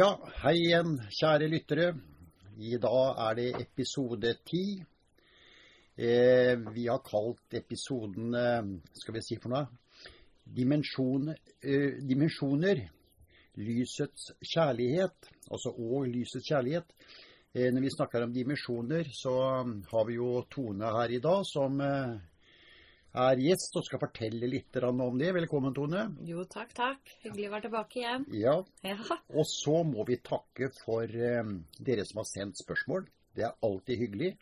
Ja, hei igjen, kjære lyttere. I dag er det episode ti. Eh, vi har kalt episoden eh, Skal vi si for noe? Dimensjon, eh, dimensjoner. Lysets kjærlighet. Altså og lysets kjærlighet. Eh, når vi snakker om dimensjoner, så har vi jo Tone her i dag som eh, er gjest og skal fortelle litt om det. Velkommen, Tone. Jo, takk, takk. Hyggelig å være tilbake igjen. Ja, Ja. Og så må vi takke for eh, dere som har sendt spørsmål. Det er alltid hyggelig.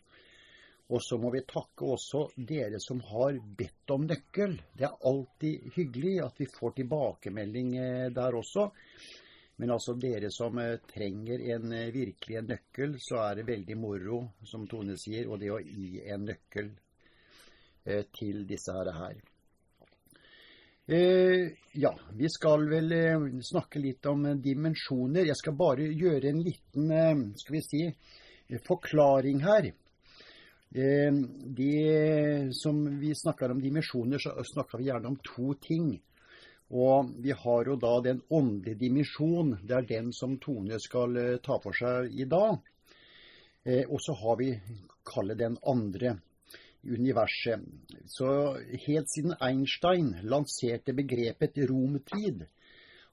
Og så må vi takke også dere som har bedt om nøkkel. Det er alltid hyggelig at vi får tilbakemelding eh, der også. Men altså dere som eh, trenger en eh, virkelig en nøkkel, så er det veldig moro, som Tone sier, og det å gi en nøkkel til disse her. Eh, ja, vi skal vel eh, snakke litt om eh, dimensjoner. Jeg skal bare gjøre en liten, eh, skal vi si, eh, forklaring her. Eh, det som vi snakker om dimensjoner, så snakker vi gjerne om to ting. Og vi har jo da den åndelige dimensjon. Det er den som Tone skal eh, ta for seg i dag. Eh, og så har vi, kalle den andre, universet. Så helt siden Einstein lanserte begrepet romtid,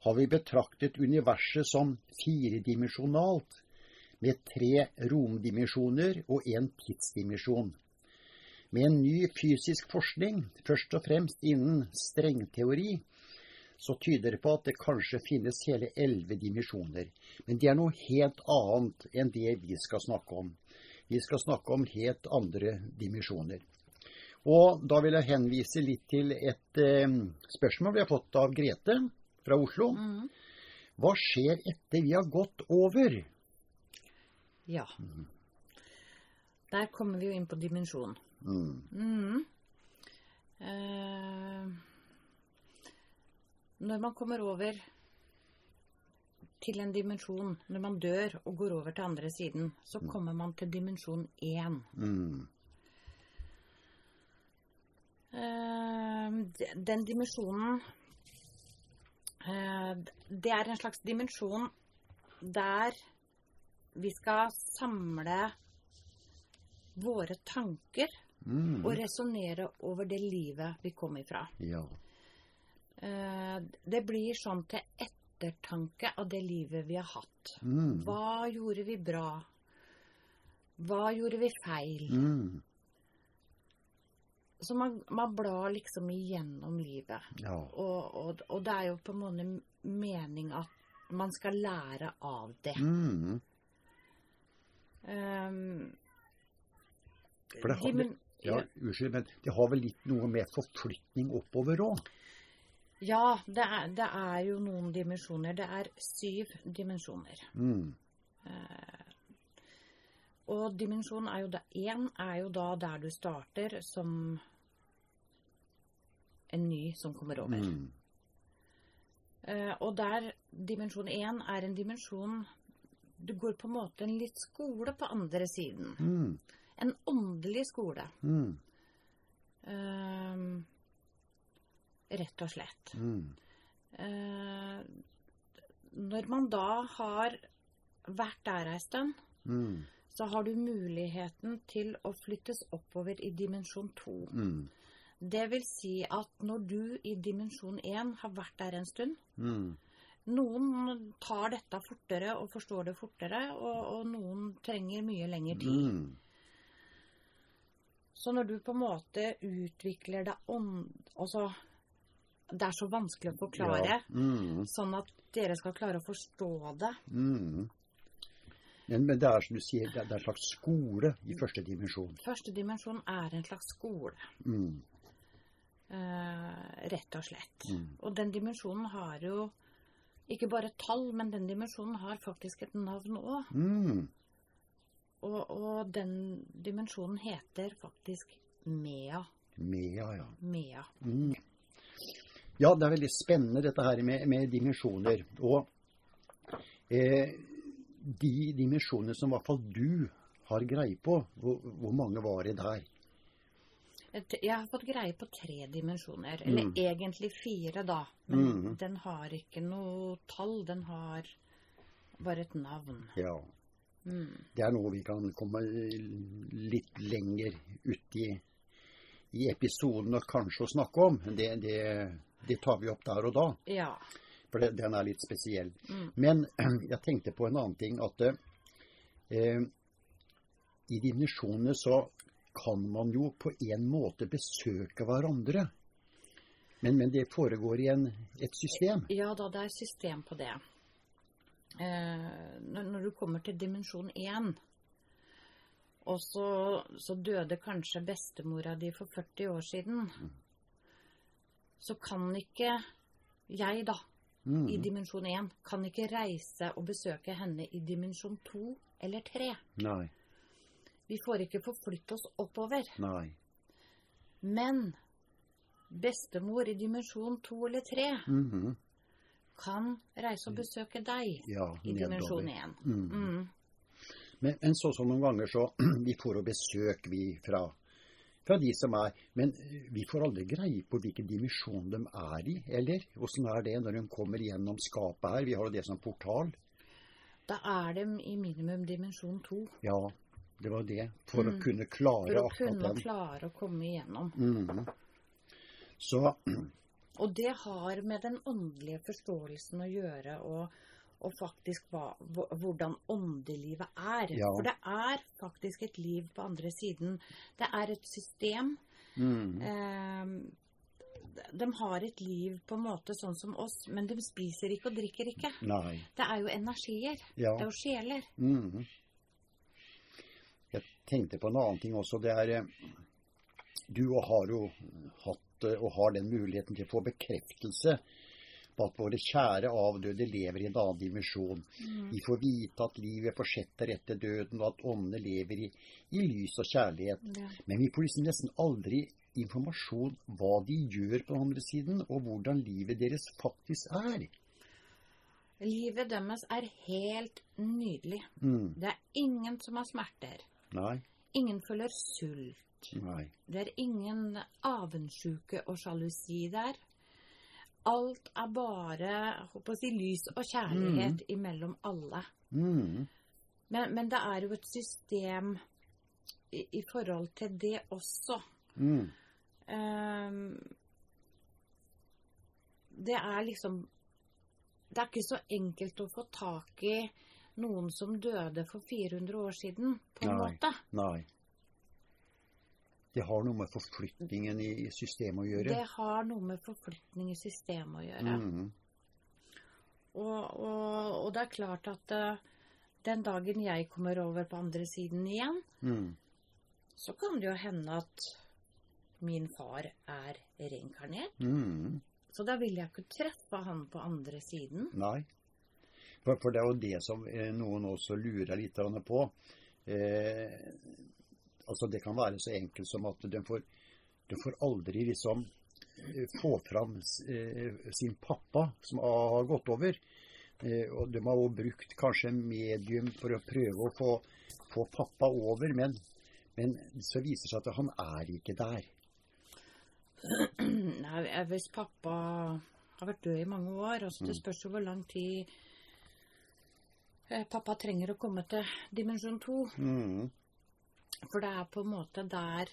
har vi betraktet universet som firedimensjonalt, med tre romdimensjoner og en tidsdimensjon. Med en ny fysisk forskning, først og fremst innen strengteori, så tyder det på at det kanskje finnes hele elleve dimensjoner. Men det er noe helt annet enn det vi skal snakke om. Vi skal snakke om helt andre dimensjoner. Og da vil jeg henvise litt til et eh, spørsmål vi har fått av Grete fra Oslo. Mm. Hva skjer etter vi har gått over? ja. Der kommer vi jo inn på dimensjon. Mm. Mhm. Eh, når man kommer over til en dimensjon, når man dør og går over til andre siden, så kommer man til dimensjon én. Mm. Eh, den dimensjonen eh, Det er en slags dimensjon der vi skal samle våre tanker Mm. og resonnere over det livet vi kom ifra. Ja. Eh, Det blir sånn til ettertanke av det livet vi har hatt. Mm. Hva gjorde vi bra? Hva gjorde vi feil? Mm. Så man, man blar liksom igjennom livet. Ja. Og, og, og det er jo på en måte mening at man skal lære av det. Mm. Um, For det har, dimen- ja, unnskyld, men det har vel litt noe med forflytning oppover òg? Ja, det er, det er jo noen dimensjoner. Det er syv dimensjoner. Mm. Og dimensjon er jo da én er jo da der du starter som en ny som kommer over. Mm. Eh, og der dimensjon én er en dimensjon Du går på en måte en litt skole på andre siden. Mm. En åndelig skole. Mm. Eh, rett og slett. Mm. Eh, når man da har vært der ei stund, Mm. så har du muligheten til å flyttes oppover i dimensjon to. Mm. Det vil si at når du i dimensjon én har vært der en stund Mm. Noen tar dette fortere og forstår det fortere, og, og noen trenger mye lengre tid. Mm. Så når du på en måte utvikler deg ånd... Altså, det er så vanskelig å forklare, Ja. Mm. sånn at dere skal klare å forstå det. Mm. Men, men det er som du sier, det er, det er en slags skole i første dimensjon. Første dimensjon er en slags skole, Mm. eh, rett og slett. Mm. Og den dimensjonen har jo ikke bare tall, men den dimensjonen har faktisk et navn òg. Mm. Og, og den dimensjonen heter faktisk Mea. Mea, ja. Mea. Mm. Ja, det er veldig spennende dette her med, med dimensjoner. Og eh, de dimensjonene som i hvert fall du har greie på, hvor, hvor mange var det der? Jeg har fått greie på tre dimensjoner. Eller Mm. egentlig fire, da. Men Mm. den har ikke noe tall. Den har Bare et navn. Ja. Mm. Det er noe vi kan komme litt lenger ut i episoden og kanskje å snakke om. Det, det, det tar vi opp der og da, Ja. for det, den er litt spesiell. Mm. Men jeg tenkte på en annen ting. At eh, i dimensjonene så kan man jo på en måte besøke hverandre. Men, men det foregår i en, et system. Ja da, det er system på det. Eh, når, du kommer til dimensjon 1, og så, så døde kanskje bestemora di for 40 år siden, så kan ikke jeg, da, Mm. i dimensjon 1, kan ikke reise og besøke henne i dimensjon 2 eller 3. Nei. Vi får ikke forflytte oss oppover. Nei. Men bestemor i dimensjon 2 eller 3 -hmm. kan reise og besøke deg Ja, i dimensjon én. 1. Mm. Mm. Men, men så som noen ganger så Vi får jo besøk, vi, fra, fra de som er Men eh, vi får aldri greie på hvilken dimensjon de er i, eller? Åssen er det når de kommer gjennom skapet her? Vi har jo det som portal. Da er de i minimum dimensjon to. Ja, det var det. For å Mm. kunne For klare å kunne klare å komme igjennom. Mm. Så Og det har med den åndelige forståelsen å gjøre, og, og faktisk hva, hvordan åndelivet er. Ja. For det er faktisk et liv på andre siden. Det er et system. Mm. Eh, de har et liv på en måte sånn som oss, men de spiser ikke og drikker ikke. Nei. Det er jo energier. Ja. Det er jo sjeler. Mm. Jeg tenkte på en annen ting også. Det er eh, Du har jo hatt eh, og har den muligheten til å få bekreftelse på at våre kjære avdøde lever i en annen dimensjon. Vi får vite at livet fortsetter etter døden, og at åndene lever i, i lys og kjærlighet. Ja. Men vi får liksom nesten aldri informasjon hva de gjør på den andre siden, og hvordan livet deres faktisk er. Livet deres er helt nydelig. Mm. Det er ingen som har smerter. Nei. Ingen føler sult. Nei. Det er ingen avundsjuke og sjalusi der. Alt er bare si, lys og kjærlighet imellom alle. Mm. Men, men det er jo et system i, i forhold til det også. Mm. Um, det er liksom Det er ikke så enkelt å få tak i noen som døde for 400 år siden, på en Nei. måte. Nei. Det har noe med forflytningen i systemet å gjøre. Det har noe med forflytning i systemet å gjøre. Mm. Og, og, og det er klart at eh, den dagen jeg kommer over på andre siden igjen, Mm. så kan det jo hende at min far er reinkarnert. Mm. Så da vil jeg ikke treffe han på andre siden. Nei. For, for det er jo det som eh, noen også lurer litt på. Eh, altså Det kan være så enkelt som at de får, de får aldri liksom eh, få fram eh, sin pappa som har gått over. Eh, og de har også brukt kanskje medium for å prøve å få, få pappa over, men, men så viser det seg at han er ikke der. Nei, hvis pappa har vært død i mange år, altså det Mm. spørs jo hvor lang tid pappa trenger å komme til dimensjon to. Mhm. For det er på en måte der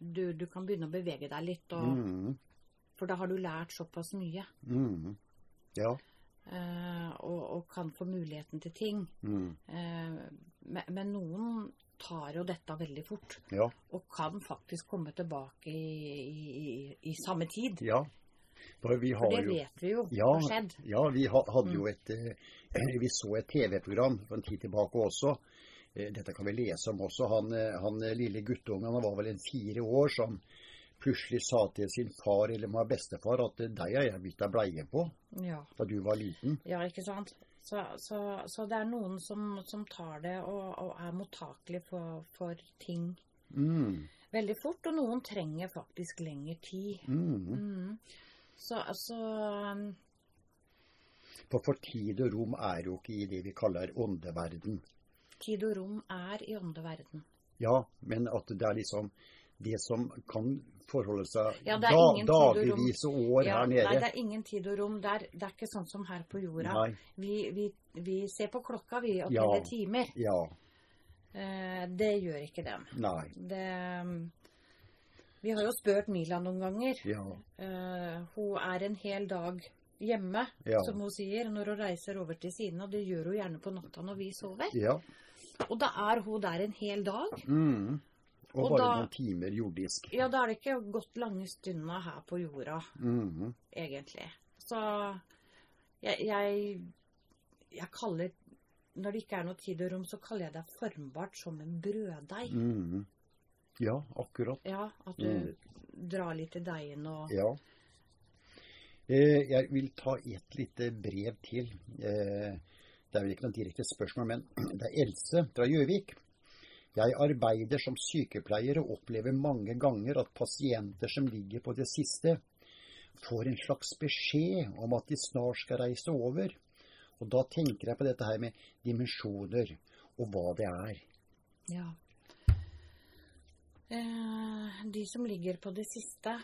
du, du kan begynne å bevege deg litt, og, mm. for da har du lært såpass mye. Mm. Ja. eh, og, og kan få muligheten til ting. Mm. Eh, men, men noen tar jo dette veldig fort, Ja. og kan faktisk komme tilbake i, i, i, i samme tid. ja. For vi For det vet vi jo Ja, har skjedd. ja vi ha, hadde jo et eh, Vi så et TV-program for en tid tilbake også. Eh, Dette kan vi lese om også. Han, eh, han eh, lille guttungen, han var vel en fire år, som plutselig sa til sin far eller min bestefar at deg har jeg bytta bleie på Ja. da du var liten. Ja, ikke sant? Så, så, så det er noen som, som tar det og, og er mottakelig for, for ting Mm, veldig fort, og noen trenger faktisk lengre tid. mm. Mm. Så altså For for tid og rom er jo ikke i det vi kaller åndeverden. Tid og rom er i åndeverden. Ja, men at det er liksom det som kan forholde seg Ja, da, ingen og år Ja, her Nei, det er ingen tid og rom. Det er, det er ikke sånn som her på jorda. Vi, vi, vi ser på klokka, vi, og Ja. teller timer. Ja. Eh, det gjør ikke dem. Nei. Det, vi har jo spurt Mila noen ganger. Ja. Eh, hun er en hel dag hjemme, Ja. som hun sier, når hun reiser over til sine. Og det gjør hun gjerne på natta når vi sover. Ja. Og da er hun der en hel dag. Mm. Og, Og bare da- noen timer jordisk. Ja, da er det ikke gått lange stunder her på jorda, Mm. egentlig. Så jeg, jeg, jeg kaller Når det ikke er noe tid og rom, så kaller jeg det formbart som en brøddeig. Mm. Ja, akkurat. Ja, at du drar litt i deigen og Ja. Eh, jeg vil ta et lite brev til. Eh, det er vel ikke noe direkte spørsmål, men det er Else fra Gjøvik. Jeg arbeider som sykepleier og opplever mange ganger at pasienter som ligger på det siste, får en slags beskjed om at de snart skal reise over. Og da tenker jeg på dette her med dimensjoner og hva det er. Ja. Eh, de som ligger på det siste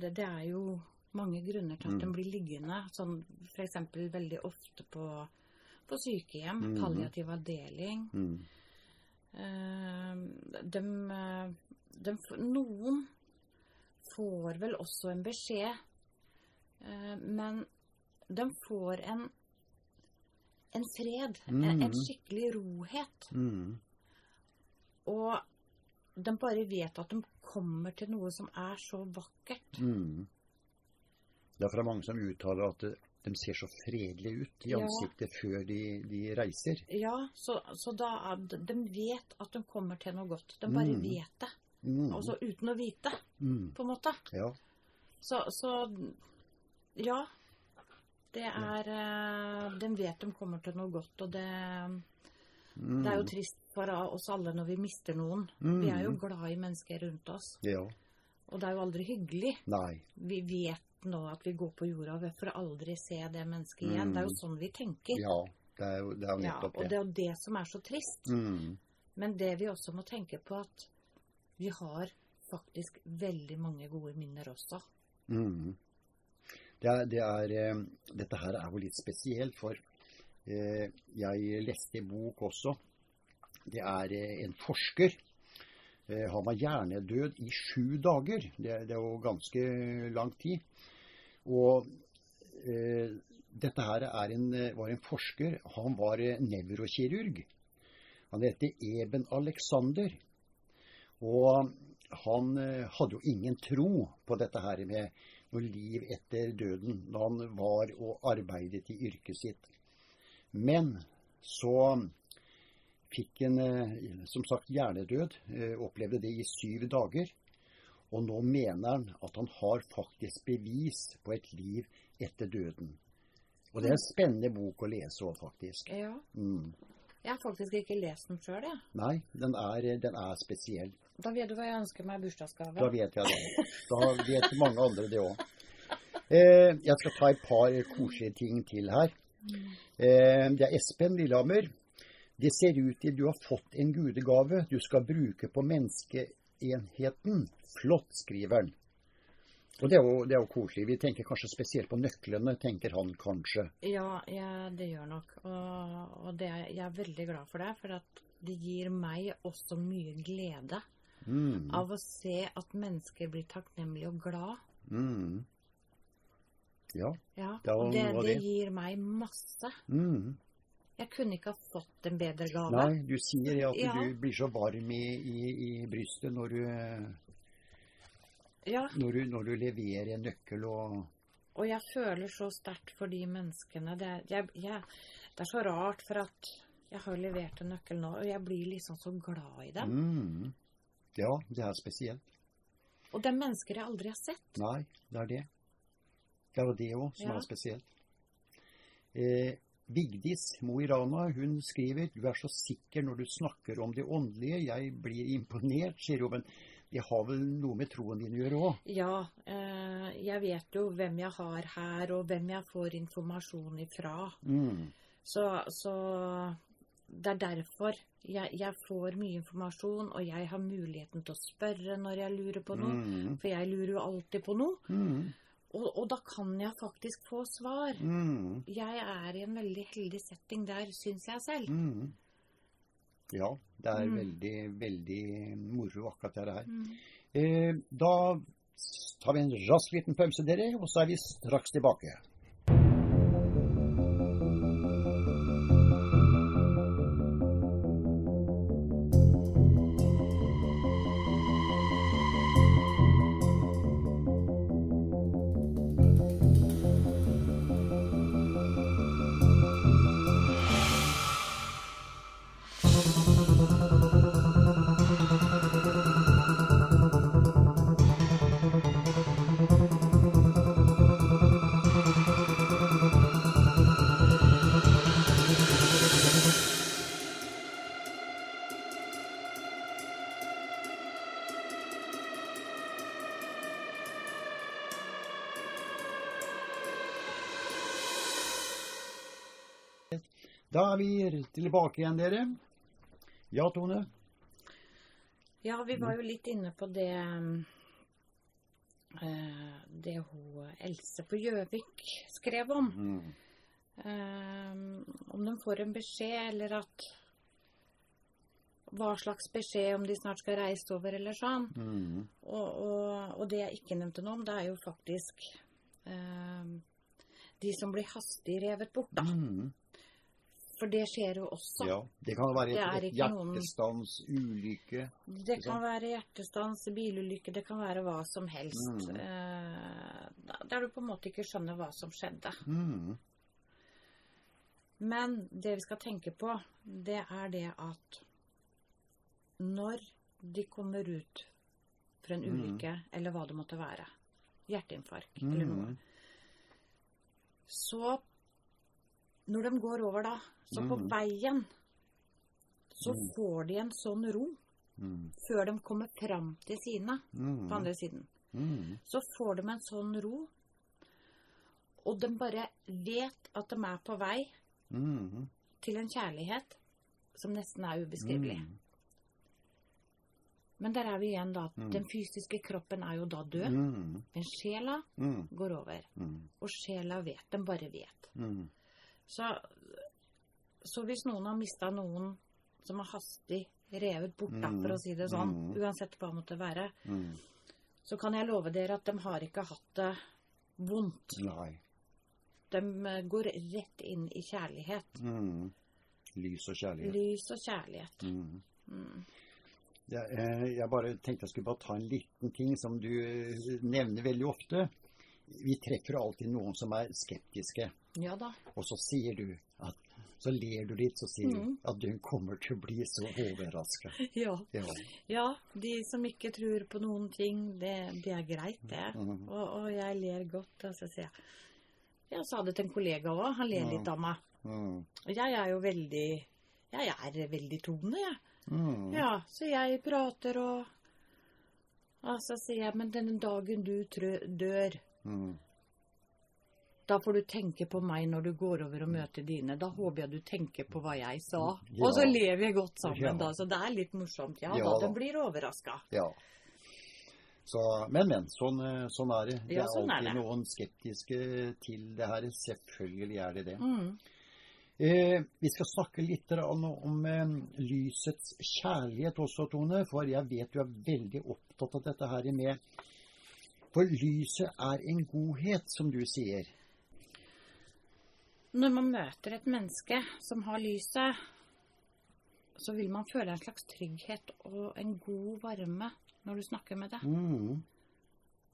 det, er jo mange grunner til at de blir liggende. Sånn f.eks. veldig ofte på, på sykehjem. Mm. Palliativ avdeling. Mm. Uh, de, de, noen får vel også en beskjed, uh, men de får en, en fred. En, en Mhm. skikkelig rohet. Mm. Og de bare vet at de kommer til noe som er så vakkert. Mm. Det er det mange som uttaler at de ser så fredelige ut i Ja. ansiktet før de, de reiser. Ja, så, så da de- vet at de kommer til noe godt. De bare mm. vet det. Mm. Altså uten å vite, Mm. på en måte. Ja. Så, så ja. Det er eh, De vet de kommer til noe godt, og det, Mm. det er jo trist for oss alle når vi mister noen. Mm. Vi er jo glad i mennesker rundt oss, Ja. og det er jo aldri hyggelig. Nei. Vi vet nå at vi går på jorda vi får aldri se det mennesket igjen. Mm. Det er jo sånn vi tenker. Ja. Det er jo, det er jo Ja, og det. det er jo det som er så trist. Mm. Men det vi også må tenke på, at vi har faktisk veldig mange gode minner også. Mm. Det er, det er, eh, dette her er jo litt spesielt, for eh, jeg leste en bok også. Det er eh, en forsker. Eh, han var hjernedød i sju dager. Det, det er jo ganske lang tid. Og eh, dette her er en, eh, var en forsker. Han var eh, nevrokirurg. Han heter Eben Alexander. Og han hadde jo ingen tro på dette her med noe liv etter døden da han var og arbeidet i yrket sitt. Men så fikk han eh, som sagt hjernedød, eh, opplevde det i syv dager. Og nå mener han at han har faktisk bevis på et liv etter døden. Og det er en spennende bok å lese òg, faktisk. Ja. Mm. Jeg har faktisk ikke lest den sjøl, jeg. Nei, den er, den er spesiell. Da vet du hva jeg ønsker meg i bursdagsgave. Da vet jeg det. Da vet mange andre det òg. Eh, jeg skal ta et par koselige ting til her. Eh, det er Espen Lillehammer. Det ser ut til du har fått en gudegave du skal bruke på menneskeenheten. Flott, skriver han. Og det er, jo, det er jo koselig. Vi tenker kanskje spesielt på nøklene, tenker han kanskje. Ja, ja, det gjør nok. Og, og det, jeg er veldig glad for det, for at det gir meg også mye glede Mm, av å se at mennesker blir takknemlige og glad. mm. Ja. Ja, det det. gir meg masse. Mm. Jeg kunne ikke ha fått en bedre gave. Nei, du sier at Ja. du blir så varm i, i, i brystet når du Ja, når du, når du leverer en nøkkel og og jeg føler så sterkt for de menneskene. Det jeg, jeg, det er så rart, for at jeg har levert en nøkkel nå, og jeg blir liksom så glad i dem. mm. Ja, det er spesielt. Og det er mennesker jeg aldri har sett. Nei, det er det. Det er jo det òg som Ja. er spesielt. Eh, Vigdis Mo i Rana hun skriver du er så sikker når du snakker om det åndelige. Jeg blir imponert, sier hun. Men det har vel noe med troen din å gjøre òg? Ja, eh, jeg vet jo hvem jeg har her, og hvem jeg får informasjon ifra. Mm. Så, så det er derfor jeg, jeg får mye informasjon, og jeg har muligheten til å spørre når jeg lurer på noe. Mm. For jeg lurer jo alltid på noe. Mm. Og, og da kan jeg faktisk få svar. Mm. Jeg er i en veldig heldig setting der, syns jeg selv. Mm. Ja, det er Mm. veldig, veldig moro akkurat det her. Mm. Eh, da tar vi en rask liten pause, dere, og så er vi straks tilbake. Da er vi tilbake igjen, dere. Ja, Tone? Ja, vi var jo litt inne på det eh, Det hun Else på Gjøvik skrev om. Mm. Eh, om de får en beskjed, eller at Hva slags beskjed, om de snart skal reise over, eller sånn. Mm. Og, og, og det jeg ikke nevnte noe om, det er jo faktisk eh, de som blir hastig revet bort, da. Mm. For det skjer jo også. Ja, det kan være et, et hjertestans, noen- ulykke. Det kan sant? være hjertestans, bilulykke, det kan være hva som helst. Mm. Eh, der du på en måte ikke skjønner hva som skjedde. Mm. Men det vi skal tenke på, det er det at når de kommer ut for en Mm. ulykke, eller hva det måtte være, hjerteinfarkt eller noe, Mm. så når de går over da, så på Mm. veien, så Mm. får de en sånn ro Mm. før de kommer fram til sine på andre siden. Så får de en sånn ro. Og de bare vet at de er på vei til en kjærlighet som nesten er ubeskrivelig. Men der er vi igjen, da. Mm. Den fysiske kroppen er jo da død. Mm. Men sjela Mm. går over. Og sjela vet. Den bare vet. Mm. Så, så hvis noen har mista noen som har hastig revet bort, da, Mm. for å si det sånn, Mm. uansett hva det måtte være, Mm. så kan jeg love dere at de har ikke hatt det vondt. Nei. De eh, går rett inn i kjærlighet. Mm. Lys og kjærlighet. Lys og kjærlighet. Mm. Mm. Jeg, eh, jeg bare tenkte jeg skulle bare ta en liten ting som du nevner veldig ofte. Vi treffer alltid noen som er skeptiske, Ja da. og så sier du at så ler du litt, så sier Mm. du at du kommer til å bli så overraska. Ja. Ja. ja, de som ikke tror på noen ting, det, det er greit, det. Mm. Og, og jeg ler godt. Og så sier jeg Jeg sa det til en kollega òg. Han ler mm. litt av meg. Mm. Og jeg er jo veldig Jeg er veldig tone, jeg. Mm. Ja, så jeg prater og Og så sier jeg, men den dagen du dør, Mm. da får du tenke på meg når du går over og møter dine. Da håper jeg du tenker på hva jeg sa. Ja. Og så lever vi godt sammen, Ja. da. Så det er litt morsomt. Ja, Ja da. da. Den blir overraska. Ja. Så, men, men. Sånn, eh, sånn er det. Det er sånn er alltid det. noen skeptiske til det her. Selvfølgelig er det det. Mm. Eh, vi skal snakke litt om eh, lysets kjærlighet også, Tone. For jeg vet du er veldig opptatt av dette her med For lyset er en godhet, som du sier. Når man møter et menneske som har lyset, så vil man føle en slags trygghet og en god varme når du snakker med det. Mm.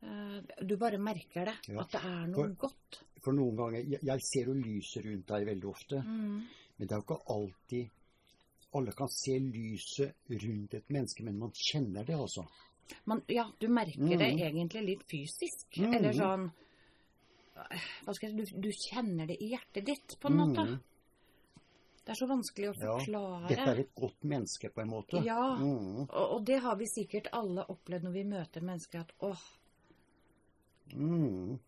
Eh, Du bare merker det, Ja. at det er noe For- godt. For noen ganger Jeg, jeg ser jo lyset rundt deg veldig ofte. Mm. Men det er jo ikke alltid alle kan se lyset rundt et menneske, men man kjenner det altså. Man, ja, du merker det Mm. egentlig litt fysisk. Mm. Eller sånn hva skal jeg si, du, du kjenner det i hjertet ditt, på en måte. Mm. Det er så vanskelig å forklare. Ja. Dette er et godt menneske, på en måte. Ja. Mm. Og, og det har vi sikkert alle opplevd når vi møter mennesker, at åh, Mm.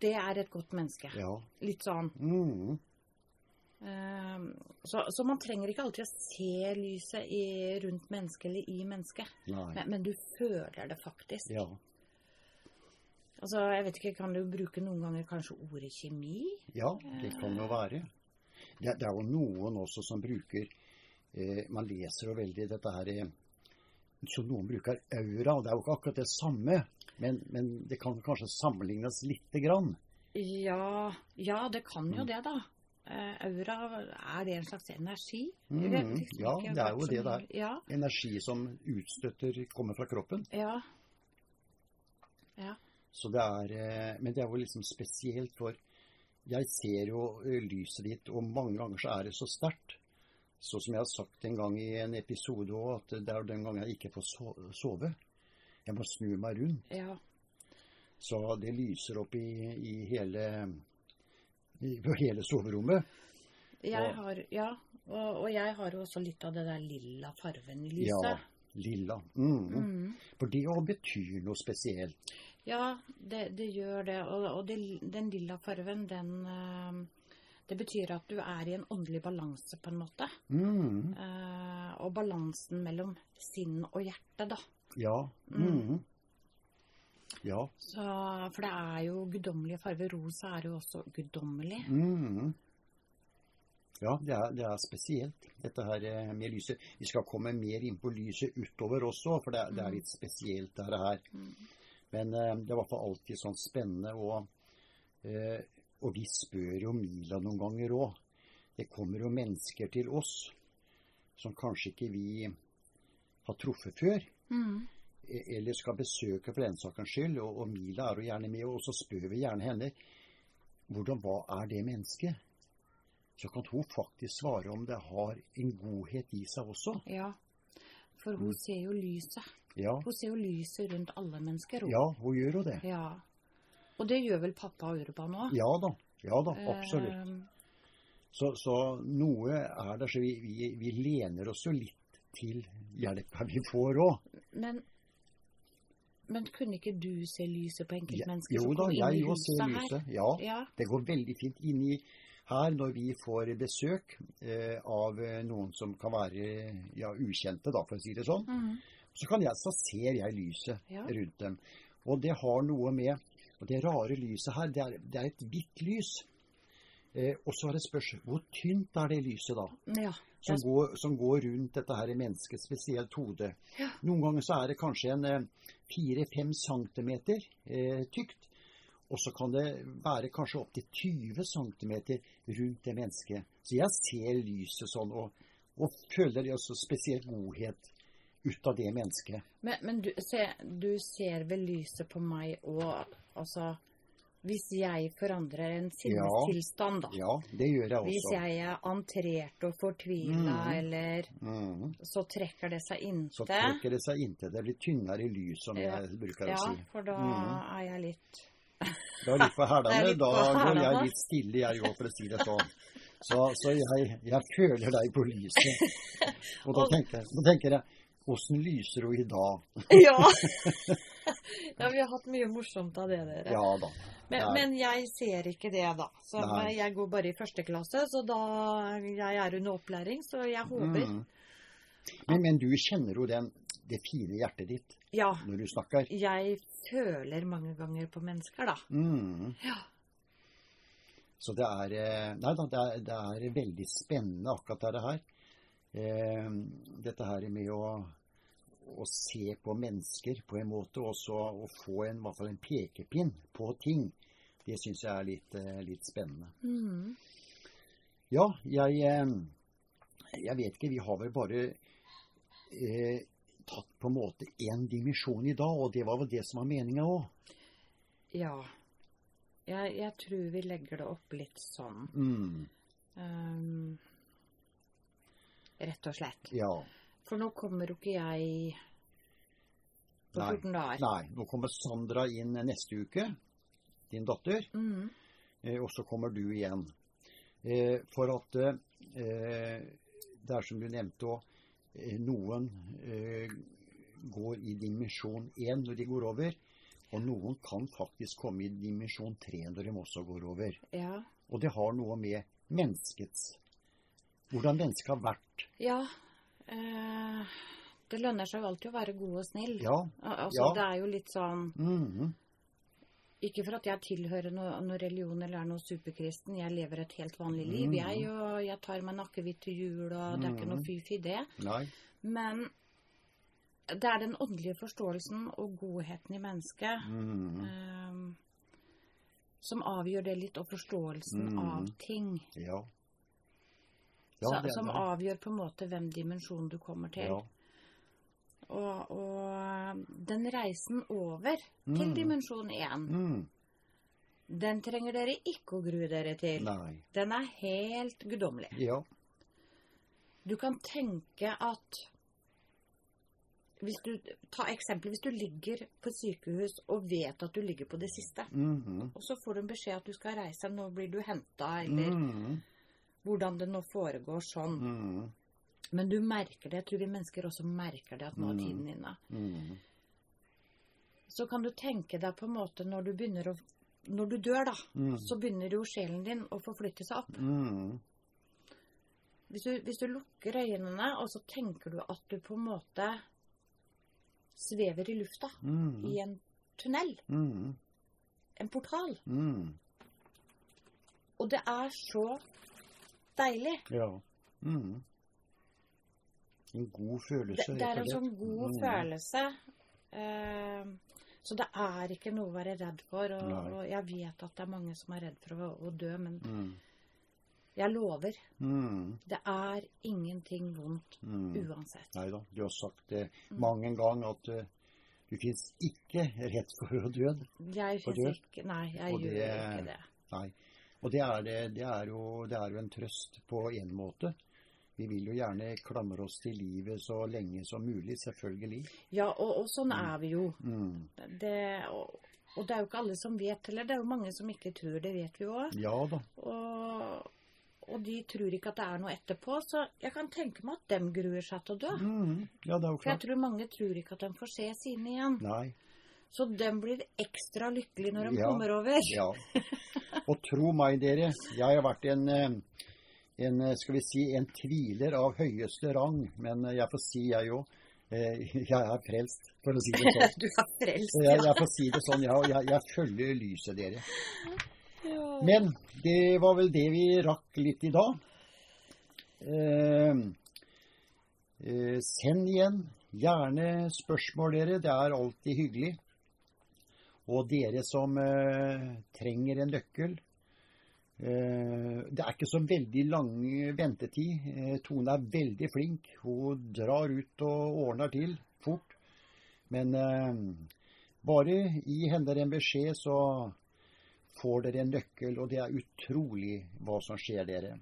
det er et godt menneske. Ja. Litt sånn. Mm. Eh, Så, så man trenger ikke alltid å se lyset i, rundt mennesket eller i mennesket. Men, men du føler det faktisk. Ja. Altså, jeg vet ikke, Kan du bruke noen ganger kanskje ordet kjemi? ja, det kan jo være. Det, det er jo noen også som bruker eh, Man leser jo veldig dette her eh, Så noen bruker aura. Det er jo ikke akkurat det samme, men, men det kan kanskje sammenlignes lite grann. Ja, ja det kan Mm. jo det, da. Eh, aura, er det en slags energi? Mm, det liksom ja, det er jo det det er. Ja, Energi som utstøtter kommer fra kroppen. ja. Ja. Så det er, eh, men det er jo liksom spesielt, for jeg ser jo eh, lyset ditt, og mange ganger så er det så sterkt. Så som jeg har sagt en gang i en episode òg, at det er den gangen jeg ikke får sove. Jeg må snu meg rundt. ja. Så det lyser opp i, i hele på hele soverommet. Jeg Og- har, ja, og, og jeg har jo også litt av det der lilla farven i Ja, lilla. Mm. Mm. For det òg betyr noe spesielt. Ja, det, det gjør det. Og, og det, den lilla farven, den eh, Det betyr at du er i en åndelig balanse, på en måte. Mm. Eh, og balansen mellom sinn og hjerte, da. Ja. Mm. Ja. Så, for det er jo guddommelige farger. Rosa er jo også guddommelig. Mm. Ja, det er, det er spesielt, dette her eh, med lyset. Vi skal komme mer inn på lyset utover også, for det, det er litt spesielt, dette her. Mm. Men eh, det er i hvert fall alltid sånn spennende. Og, eh, og vi spør jo Mila noen ganger òg. Det kommer jo mennesker til oss som kanskje ikke vi har truffet før. Mm. Eller skal besøke for den sakens skyld. Og, og Mila er jo gjerne med, og så spør vi gjerne henne hvordan hva er det mennesket? Så kan hun faktisk svare om det har en godhet i seg også. Ja. For hun Mm. ser jo lyset. Ja, Hun ser jo lyset rundt alle mennesker. hun. ja hun gjør jo det. Ja. Og det gjør vel pappa og Urban òg? Ja da. Ja da, absolutt. Eh, Så, så noe er der, så vi, vi, vi lener oss jo litt til hjelpa vi får òg. men, men kunne ikke du se lyset på enkeltmennesker ja, som da, kom inn i huset her? Jo da, jeg òg ser lyset. Ja, Ja. det går veldig fint inni her når vi får besøk eh, av eh, noen som kan være ja, ukjente, da, for å si det sånn. Mhm. Så, kan jeg, så ser jeg lyset Ja. rundt dem. Og det har noe med Og det rare lyset her, det er, det er et hvitt lys. Eh, og så er det spørsmål hvor tynt er det lyset da? ja. Som går, som går rundt dette her mennesket, spesielt hodet. Ja. Noen ganger så er det kanskje en fire-fem centimeter eh, tykt. Og så kan det være kanskje opptil 20 cm rundt det mennesket. Så jeg ser lyset sånn, og, og føler også spesielt godhet ut av det mennesket. Men, men du, se, du ser vel lyset på meg òg, altså Hvis jeg forandrer en sinnestilstand, da. Ja, det gjør jeg også. Hvis jeg er antrert og fortvila, mm. eller mm. Så trekker det seg inntil. Så trekker det seg inntil. Det blir tynnere lys, som Ja. jeg bruker Ja, å si. Ja, for da mm. er jeg litt Da er litt på litt Da går jeg litt stille, jeg òg, for å si det sånn. Så, så jeg, jeg føler deg på lyset. Og da tenker, da tenker jeg Åssen lyser hun i dag? Ja! ja, vi har hatt mye morsomt av det, dere. Ja da. Men, men jeg ser ikke det, da. Så Nei. jeg går bare i første klasse, så da jeg er under opplæring, så jeg håper. Mm. Men, men du kjenner jo den, det fine hjertet ditt Ja. når du snakker. Jeg føler mange ganger på mennesker, da. Mm. Ja. Så det er eh, Nei det er, det er veldig spennende akkurat det her. Eh, dette her med å, å se på mennesker på en måte, og så å få en, en pekepinn på ting. Det syns jeg er litt, eh, litt spennende. Mm. Ja, jeg, eh, jeg vet ikke. Vi har vel bare eh, tatt på en måte én dimensjon i dag, og det var vel det som var meninga òg. Ja. Jeg, jeg tror vi legger det opp litt sånn. Mm, Um, rett og slett. ja. For nå kommer jo ikke jeg på Nei. 14 dager. Nei, nå kommer Sandra inn neste uke, din datter, Mm. eh, og så kommer du igjen. Eh, for at eh, det er som du nevnte òg, eh, noen eh, går i dimensjon 1 når de går over, og noen kan faktisk komme i dimensjon 3 når de også går over. Ja. Og det har noe med menneskets hvordan mennesket har vært. Ja. Eh, det lønner seg jo alltid å være god og snill. Ja. Al- Altså, Ja. Det er jo litt sånn Mhm. Ikke for at jeg tilhører noe, noe religion eller er noe superkristen. Jeg lever et helt vanlig liv, Mhm. jeg. Og jeg tar meg en akevitt til jul, og det er ikke noe Mhm. fy-fy det. Nei. Men det er den åndelige forståelsen og godheten i mennesket eh, som avgjør det litt, og forståelsen Mhm. av ting. Ja. Så, det- som det- avgjør på en måte hvem dimensjon du kommer til. Ja. Og, og den reisen over til Mhm. dimensjon 1, Mm. den trenger dere ikke å grue dere til. Nei. Den er helt guddommelig. Ja. Du kan tenke at hvis du, Ta eksempel hvis du ligger på sykehus og vet at du ligger på det siste. Mhm. Og så får du en beskjed at du skal reise, nå blir du henta, eller Mhm. Hvordan det nå foregår sånn. Mm. Men du merker det. Jeg tror vi mennesker også merker det at nå er Mm. tiden inne. Mm. Så kan du tenke deg på en måte når du begynner å Når du dør, da, Mm. så begynner jo sjelen din å forflytte seg opp. Mm. Hvis du, hvis du lukker øynene, og så tenker du at du på en måte svever i lufta Mhm. i en tunnel, Mhm. en portal. Og det er så deilig. Ja. Mm. En god følelse, Det, det er en sånn god mm. følelse. Uh, så det er ikke noe å være redd for. Og, og jeg vet at det er mange som er redd for å, å dø, men mm. jeg lover. Mhm. Det er ingenting vondt Mhm. uansett. Nei da, du har sagt det Mm. mange en gang at uh, du fins ikke rett for å dø. Jeg fins ikke Nei, jeg Og gjør det- ikke det. Nei. Og det er, det, det, er jo, det er jo en trøst på en måte. Vi vil jo gjerne klamre oss til livet så lenge som mulig, selvfølgelig. Ja, og, og sånn er vi jo. Mm. Det, og, og det er jo ikke alle som vet heller. Det er jo mange som ikke tror det, vet vi òg. Ja da. Og, og de tror ikke at det er noe etterpå. Så jeg kan tenke meg at dem gruer seg til å dø. Mm. Ja, det er jo klart. For jeg tror mange tror ikke at de får se sine igjen. Nei. Så dem blir ekstra lykkelige når de Ja. kommer over. Ja. Og tro meg, dere, jeg har vært en, eh, en eh, skal vi si, en tviler av høyeste rang. Men eh, jeg får si, jeg òg. Jeg er frelst, for å si det sånn. Du er frelst, ja. jeg, ja. jeg får si det sånn, jeg, jeg, jeg følger lyset, dere. Men det var vel det vi rakk litt i dag. Eh, eh, send igjen gjerne spørsmål, dere. Det er alltid hyggelig. Og dere som eh, trenger en nøkkel eh, Det er ikke så veldig lang ventetid. Eh, Tone er veldig flink. Hun drar ut og ordner til fort. Men bare gi henne en beskjed, så får dere en nøkkel, og det er utrolig hva som skjer dere.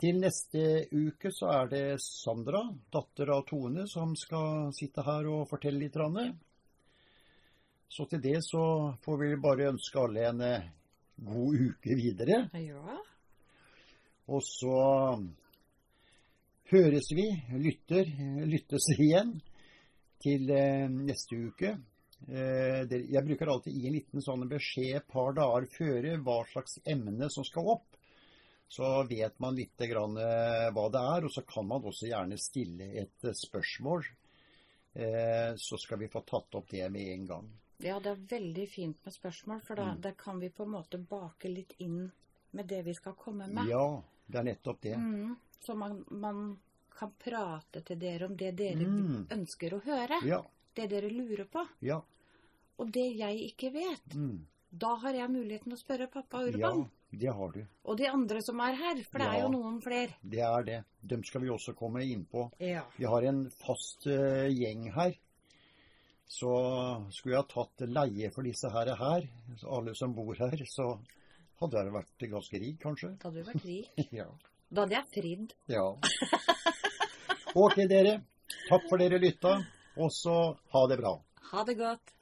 Til neste uke så er det Sandra, datter av Tone, som skal sitte her og fortelle litt. Så til det så får vi bare ønske alle en eh, god uke videre. ja. Og så høres vi, lytter, lyttes igjen til eh, neste uke. Eh, Jeg bruker alltid gi en liten sånn beskjed et par dager før hva slags emne som skal opp. Så vet man litt grann hva det er, og så kan man også gjerne stille et spørsmål. Så skal vi få tatt opp det med en gang. Ja, det er veldig fint med spørsmål, for da, Mm. da kan vi på en måte bake litt inn med det vi skal komme med. Ja, det er nettopp det. Mm, så man, man kan prate til dere om det dere Mm. ønsker å høre. Ja, Det dere lurer på. ja. Og det jeg ikke vet, Mm. da har jeg muligheten å spørre pappa Urban. Ja, det har du. Og de andre som er her, for det er jo noen flere. Det er det. Dem skal vi også komme inn på. Ja. Vi har en fast uh, gjeng her. Så skulle jeg ha tatt leie for disse her, her alle som bor her, så hadde jeg vært ganske rik, kanskje. Hadde du vært rik? ja. Da hadde jeg fridd. Ja. Ok, dere. Takk for dere lytta. Og så ha det bra. Ha det godt.